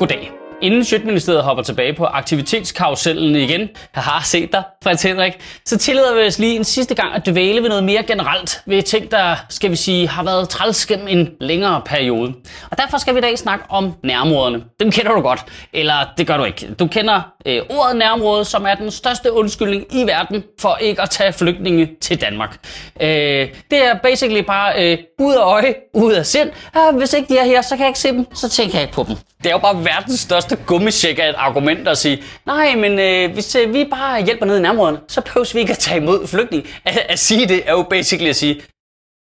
good day. Inden Sjøtministeriet hopper tilbage på aktivitetskarusellen igen, jeg har set dig, Frans Henrik, så tillader vi os lige en sidste gang at dvæle ved noget mere generelt, ved ting, der, skal vi sige, har været træls gennem en længere periode. Og derfor skal vi i dag snakke om nærområderne. Dem kender du godt, eller det gør du ikke. Du kender øh, ordet nærområde, som er den største undskyldning i verden for ikke at tage flygtninge til Danmark. Øh, det er basically bare øh, ud af øje, ud af sind. Ah, hvis ikke de er her, så kan jeg ikke se dem, så tænker jeg ikke på dem. Det er jo bare verdens største gummisjek af et argument at sige, nej, men øh, hvis øh, vi bare hjælper ned i nærområderne, så behøver vi ikke at tage imod flygtninge. At, at sige det er jo basically at sige,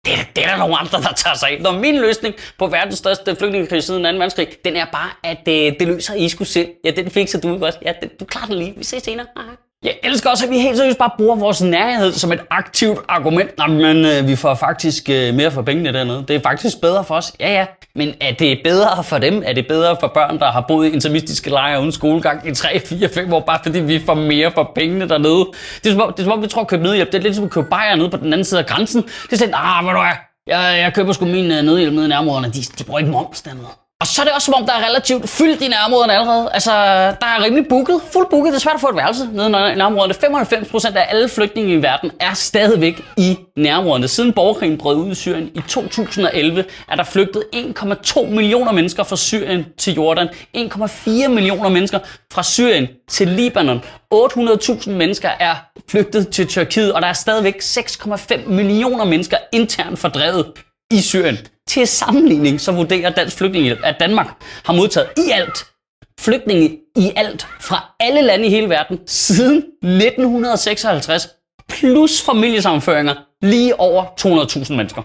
det er, det er der nogle andre, der tager sig af. Når min løsning på verdens største flygtningekrig siden 2. verdenskrig, den er bare, at øh, det løser I skulle selv. Ja, den fikser du godt. Ja, den, du klarer den lige. Vi ses senere. Aha. Jeg elsker også, at vi helt seriøst bare bruger vores nærhed som et aktivt argument. Nå, men øh, vi får faktisk øh, mere for pengene dernede. Det er faktisk bedre for os. Ja, ja. Men er det bedre for dem? Er det bedre for børn, der har boet i intermistiske lejre uden skolegang i 3, 4, 5 år, bare fordi vi får mere for pengene dernede? Det er som om, det er, som om vi tror at købe nødhjælp. Det er lidt som at købe bajer nede på den anden side af grænsen. Det er sådan, ah, hvor du er? Jeg, jeg køber sgu min øh, nødhjælp nede i nærområderne. De, de bruger ikke moms dernede. Og så er det også som om, der er relativt fyldt i nærområderne allerede. Altså, der er rimelig booket, fuldt booket. Det er svært at få et værelse nede i nærområderne. 95% af alle flygtninge i verden er stadigvæk i nærområderne. Siden borgerkrigen brød ud i Syrien i 2011, er der flygtet 1,2 millioner mennesker fra Syrien til Jordan. 1,4 millioner mennesker fra Syrien til Libanon. 800.000 mennesker er flygtet til Tyrkiet, og der er stadigvæk 6,5 millioner mennesker internt fordrevet i Syrien. Til sammenligning så vurderer Dansk Flygtningehjælp, at Danmark har modtaget i alt flygtninge i alt fra alle lande i hele verden siden 1956 plus familiesammenføringer lige over 200.000 mennesker.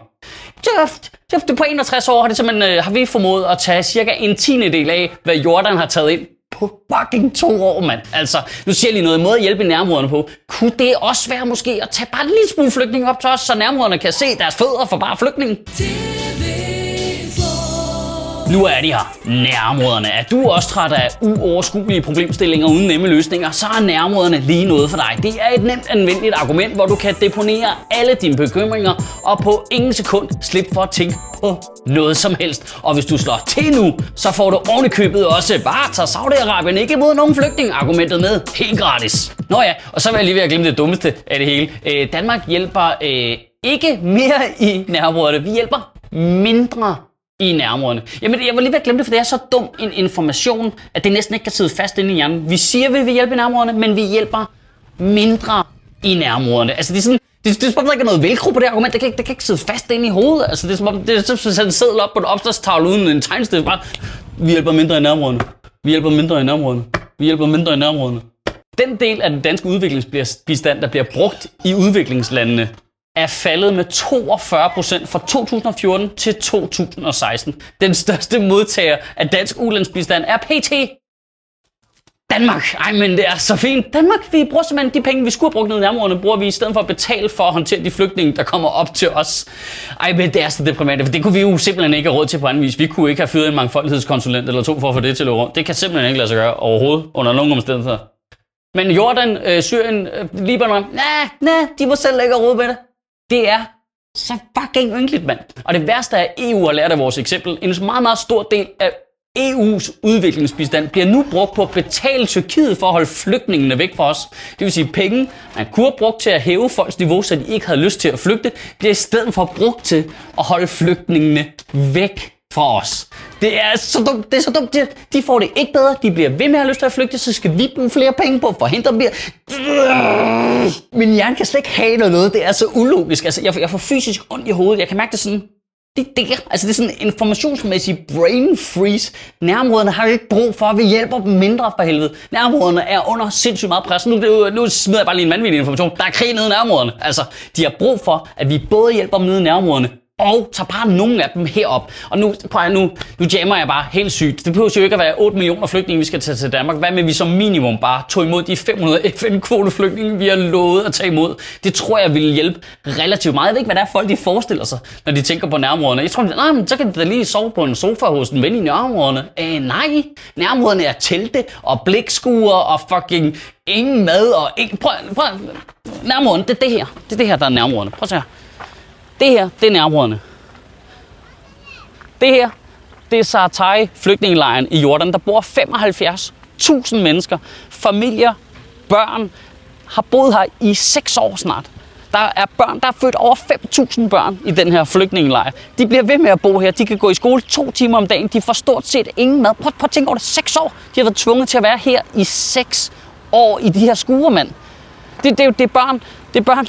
Det, det, på 61 år har, det simpelthen, øh, har vi formået at tage cirka en tiende del af, hvad Jordan har taget ind på fucking to år, mand. Altså, nu siger jeg lige noget. Måde at hjælpe nærområderne på. Kunne det også være måske at tage bare en lille smule flygtninge op til os, så nærområderne kan se deres fødder for bare flygtninge? Nu er de her, nærområderne. Er du også træt af uoverskuelige problemstillinger uden nemme løsninger, så er nærområderne lige noget for dig. Det er et nemt anvendeligt argument, hvor du kan deponere alle dine bekymringer og på ingen sekund slippe for at tænke på noget som helst. Og hvis du slår til nu, så får du ovenikøbet også bare tager Saudi-Arabien ikke imod nogen flygtning argumentet med helt gratis. Nå ja, og så vil jeg lige ved at glemme det dummeste af det hele. Øh, Danmark hjælper øh, ikke mere i nærområderne. Vi hjælper mindre i nærområderne. Jamen, jeg var lige ved at glemme det, for det er så dum en information, at det næsten ikke kan sidde fast inde i hjernen. Vi siger, at vi vil hjælpe i nærområderne, men vi hjælper mindre i nærområderne. Altså, det er sådan, det, det er som om, der ikke er noget velcro på det argument. Det kan, det kan ikke sidde fast inde i hovedet. Altså, det er som om, det er som at en seddel op på en opslagstavle uden en tegnstift. Bare, vi hjælper mindre i nærområderne. Vi hjælper mindre i nærområderne. Vi hjælper mindre i nærområderne. Den del af den danske udviklingsbistand, der bliver brugt i udviklingslandene, er faldet med 42 procent fra 2014 til 2016. Den største modtager af dansk ulandsbistand er PT Danmark. Ej, men det er så fint. Danmark, vi bruger simpelthen de penge, vi skulle have brugt ned i nærområderne, bruger vi i stedet for at betale for at håndtere de flygtninge, der kommer op til os. Ej, men det er så deprimerende, for det kunne vi jo simpelthen ikke have råd til på anden vis. Vi kunne ikke have fyret en mangfoldighedskonsulent eller to for at få det til at rundt. Det kan simpelthen ikke lade sig gøre overhovedet under nogen omstændigheder. Men Jordan, øh, Syrien, øh, Libanon, nej, nej, de må selv ikke have råd med det. Det er så fucking ynkeligt, mand. Og det værste er, at EU har lært af vores eksempel. En meget, meget stor del af EU's udviklingsbistand bliver nu brugt på at betale Tyrkiet for at holde flygtningene væk fra os. Det vil sige, at penge, man kunne have brugt til at hæve folks niveau, så de ikke havde lyst til at flygte, bliver i stedet for brugt til at holde flygtningene væk for os. Det er så dumt, det er så dumt. De, de får det ikke bedre, de bliver ved med at have lyst til at flygte, så skal vi bruge flere penge på at forhindre dem. Min hjerne kan slet ikke have noget, det er så ulogisk. Altså, jeg, jeg får fysisk ondt i hovedet, jeg kan mærke det sådan, det, det, altså det er sådan en informationsmæssig brain freeze. Nærområderne har jo ikke brug for, at vi hjælper dem mindre for helvede. Nærområderne er under sindssygt meget pres. Nu, nu smider jeg bare lige en vanvittig information. Der er krig nede i nærområderne. Altså, de har brug for, at vi både hjælper dem nede i nærområderne, og tager bare nogle af dem herop. Og nu, prøv nu, nu jammer jeg bare helt sygt. Det behøver jo ikke at være 8 millioner flygtninge, vi skal tage til Danmark. Hvad med, vi som minimum bare tog imod de 500 FN-kvoteflygtninge, vi har lovet at tage imod? Det tror jeg ville hjælpe relativt meget. Jeg ved ikke, hvad det er, folk de forestiller sig, når de tænker på nærområderne. Jeg tror, nej, men så kan de da lige sove på en sofa hos en ven i nærområderne. Æh, nej, nærområderne er telte og blikskuer og fucking ingen mad og ingen... Prøv, prøv, nærområderne, det er det her. Det er det her, der er nærområderne. Prøv at se her. Det her, det er nærområderne. Det her, Det er Sartai flygtningelejren i Jordan. Der bor 75.000 mennesker, familier, børn, har boet her i 6 år snart. Der er børn, der er født over 5.000 børn i den her flygtningelejr. De bliver ved med at bo her. De kan gå i skole to timer om dagen. De får stort set ingen mad. Prøv, prøv at tænke over det. 6 år. De har været tvunget til at være her i 6 år i de her skure, mand. Det, det, det, er børn, det, er børn,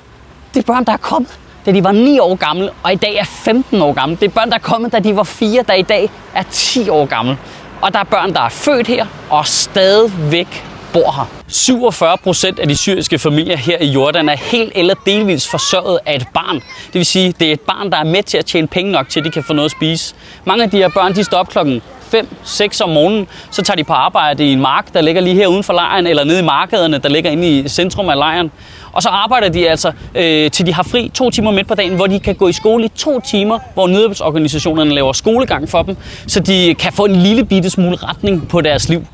det er børn, der er kommet, da de var 9 år gamle, og i dag er 15 år gamle. Det er børn, der er kommet, da de var 4, der i dag er 10 år gamle. Og der er børn, der er født her og stadigvæk bor her. 47 procent af de syriske familier her i Jordan er helt eller delvis forsørget af et barn. Det vil sige, det er et barn, der er med til at tjene penge nok til, at de kan få noget at spise. Mange af de her børn, de står op klokken 5-6 om morgenen, så tager de på arbejde i en mark, der ligger lige her uden for lejren, eller nede i markederne, der ligger inde i centrum af lejren. Og så arbejder de altså, øh, til de har fri to timer midt på dagen, hvor de kan gå i skole i to timer, hvor nødhjælpsorganisationerne laver skolegang for dem, så de kan få en lille bitte smule retning på deres liv.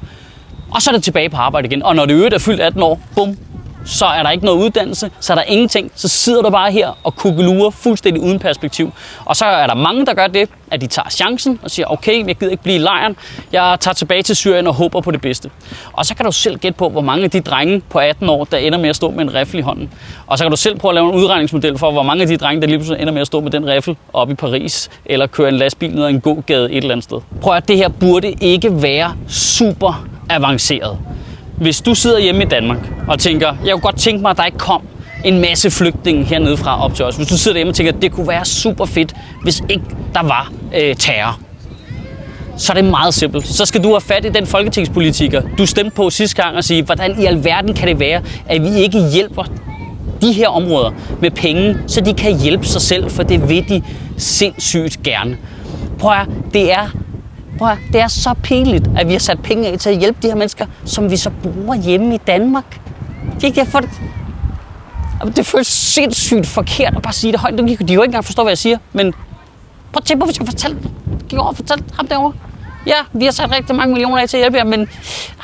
Og så er det tilbage på arbejde igen. Og når det øvrigt er fyldt 18 år, bum, så er der ikke noget uddannelse, så er der ingenting. Så sidder du bare her og kukkelurer fuldstændig uden perspektiv. Og så er der mange, der gør det, at de tager chancen og siger, okay, jeg gider ikke blive i lejren. Jeg tager tilbage til Syrien og håber på det bedste. Og så kan du selv gætte på, hvor mange af de drenge på 18 år, der ender med at stå med en riffel i hånden. Og så kan du selv prøve at lave en udregningsmodel for, hvor mange af de drenge, der lige pludselig ender med at stå med den riffel oppe i Paris, eller køre en lastbil ned ad en god gade et eller andet sted. Prøv at det her burde ikke være super avanceret. Hvis du sidder hjemme i Danmark og tænker, jeg kunne godt tænke mig, at der ikke kom en masse flygtninge hernede fra op til os. Hvis du sidder hjemme og tænker, at det kunne være super fedt, hvis ikke der var øh, terror. Så er det meget simpelt. Så skal du have fat i den folketingspolitiker, du stemte på sidste gang og sige, hvordan i alverden kan det være, at vi ikke hjælper de her områder med penge, så de kan hjælpe sig selv, for det vil de sindssygt gerne. Prøv at det er Prøv at, det er så pinligt, at vi har sat penge af til at hjælpe de her mennesker, som vi så bruger hjemme i Danmark. Det er ikke derfor, det, det føles sindssygt forkert at bare sige det højt. De kan jo ikke engang forstå, hvad jeg siger, men prøv at tænke på, hvis jeg skal fortælle. Gik over og fortælle ham derovre. Ja, vi har sat rigtig mange millioner af til at hjælpe jer, men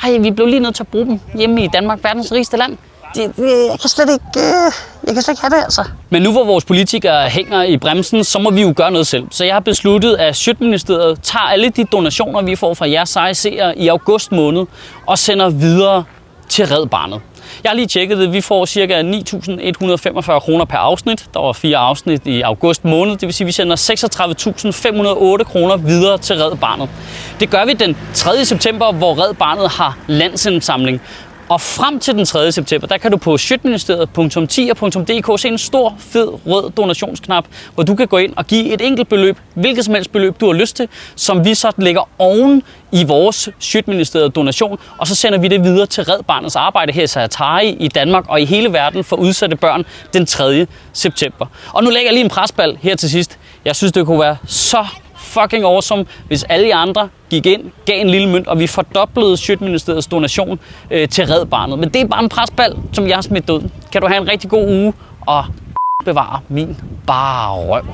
ej, vi blev lige nødt til at bruge dem hjemme i Danmark, verdens rigeste land det, det, jeg kan slet ikke, øh, jeg kan slet ikke have det, altså. Men nu hvor vores politikere hænger i bremsen, så må vi jo gøre noget selv. Så jeg har besluttet, at Sjøtministeriet tager alle de donationer, vi får fra jeres seje seere i august måned, og sender videre til Red Barnet. Jeg har lige tjekket det. Vi får ca. 9.145 kroner per afsnit. Der var fire afsnit i august måned. Det vil sige, at vi sender 36.508 kroner videre til Red Barnet. Det gør vi den 3. september, hvor Red Barnet har landsindsamling. Og frem til den 3. september, der kan du på sjøtministeriet.10.dk se en stor, fed, rød donationsknap, hvor du kan gå ind og give et enkelt beløb, hvilket som helst beløb, du har lyst til, som vi så lægger oven i vores Sjøtministeriet donation, og så sender vi det videre til Red Barnets arbejde her i Sayatari i Danmark og i hele verden for udsatte børn den 3. september. Og nu lægger jeg lige en presbal her til sidst. Jeg synes, det kunne være så fucking awesome, hvis alle de andre gik ind, gav en lille mønt, og vi fordoblede Sjøtministeriets donation øh, til Red Barnet. Men det er bare en presbal, som jeg har smidt ud. Kan du have en rigtig god uge, og bevare min bare røv.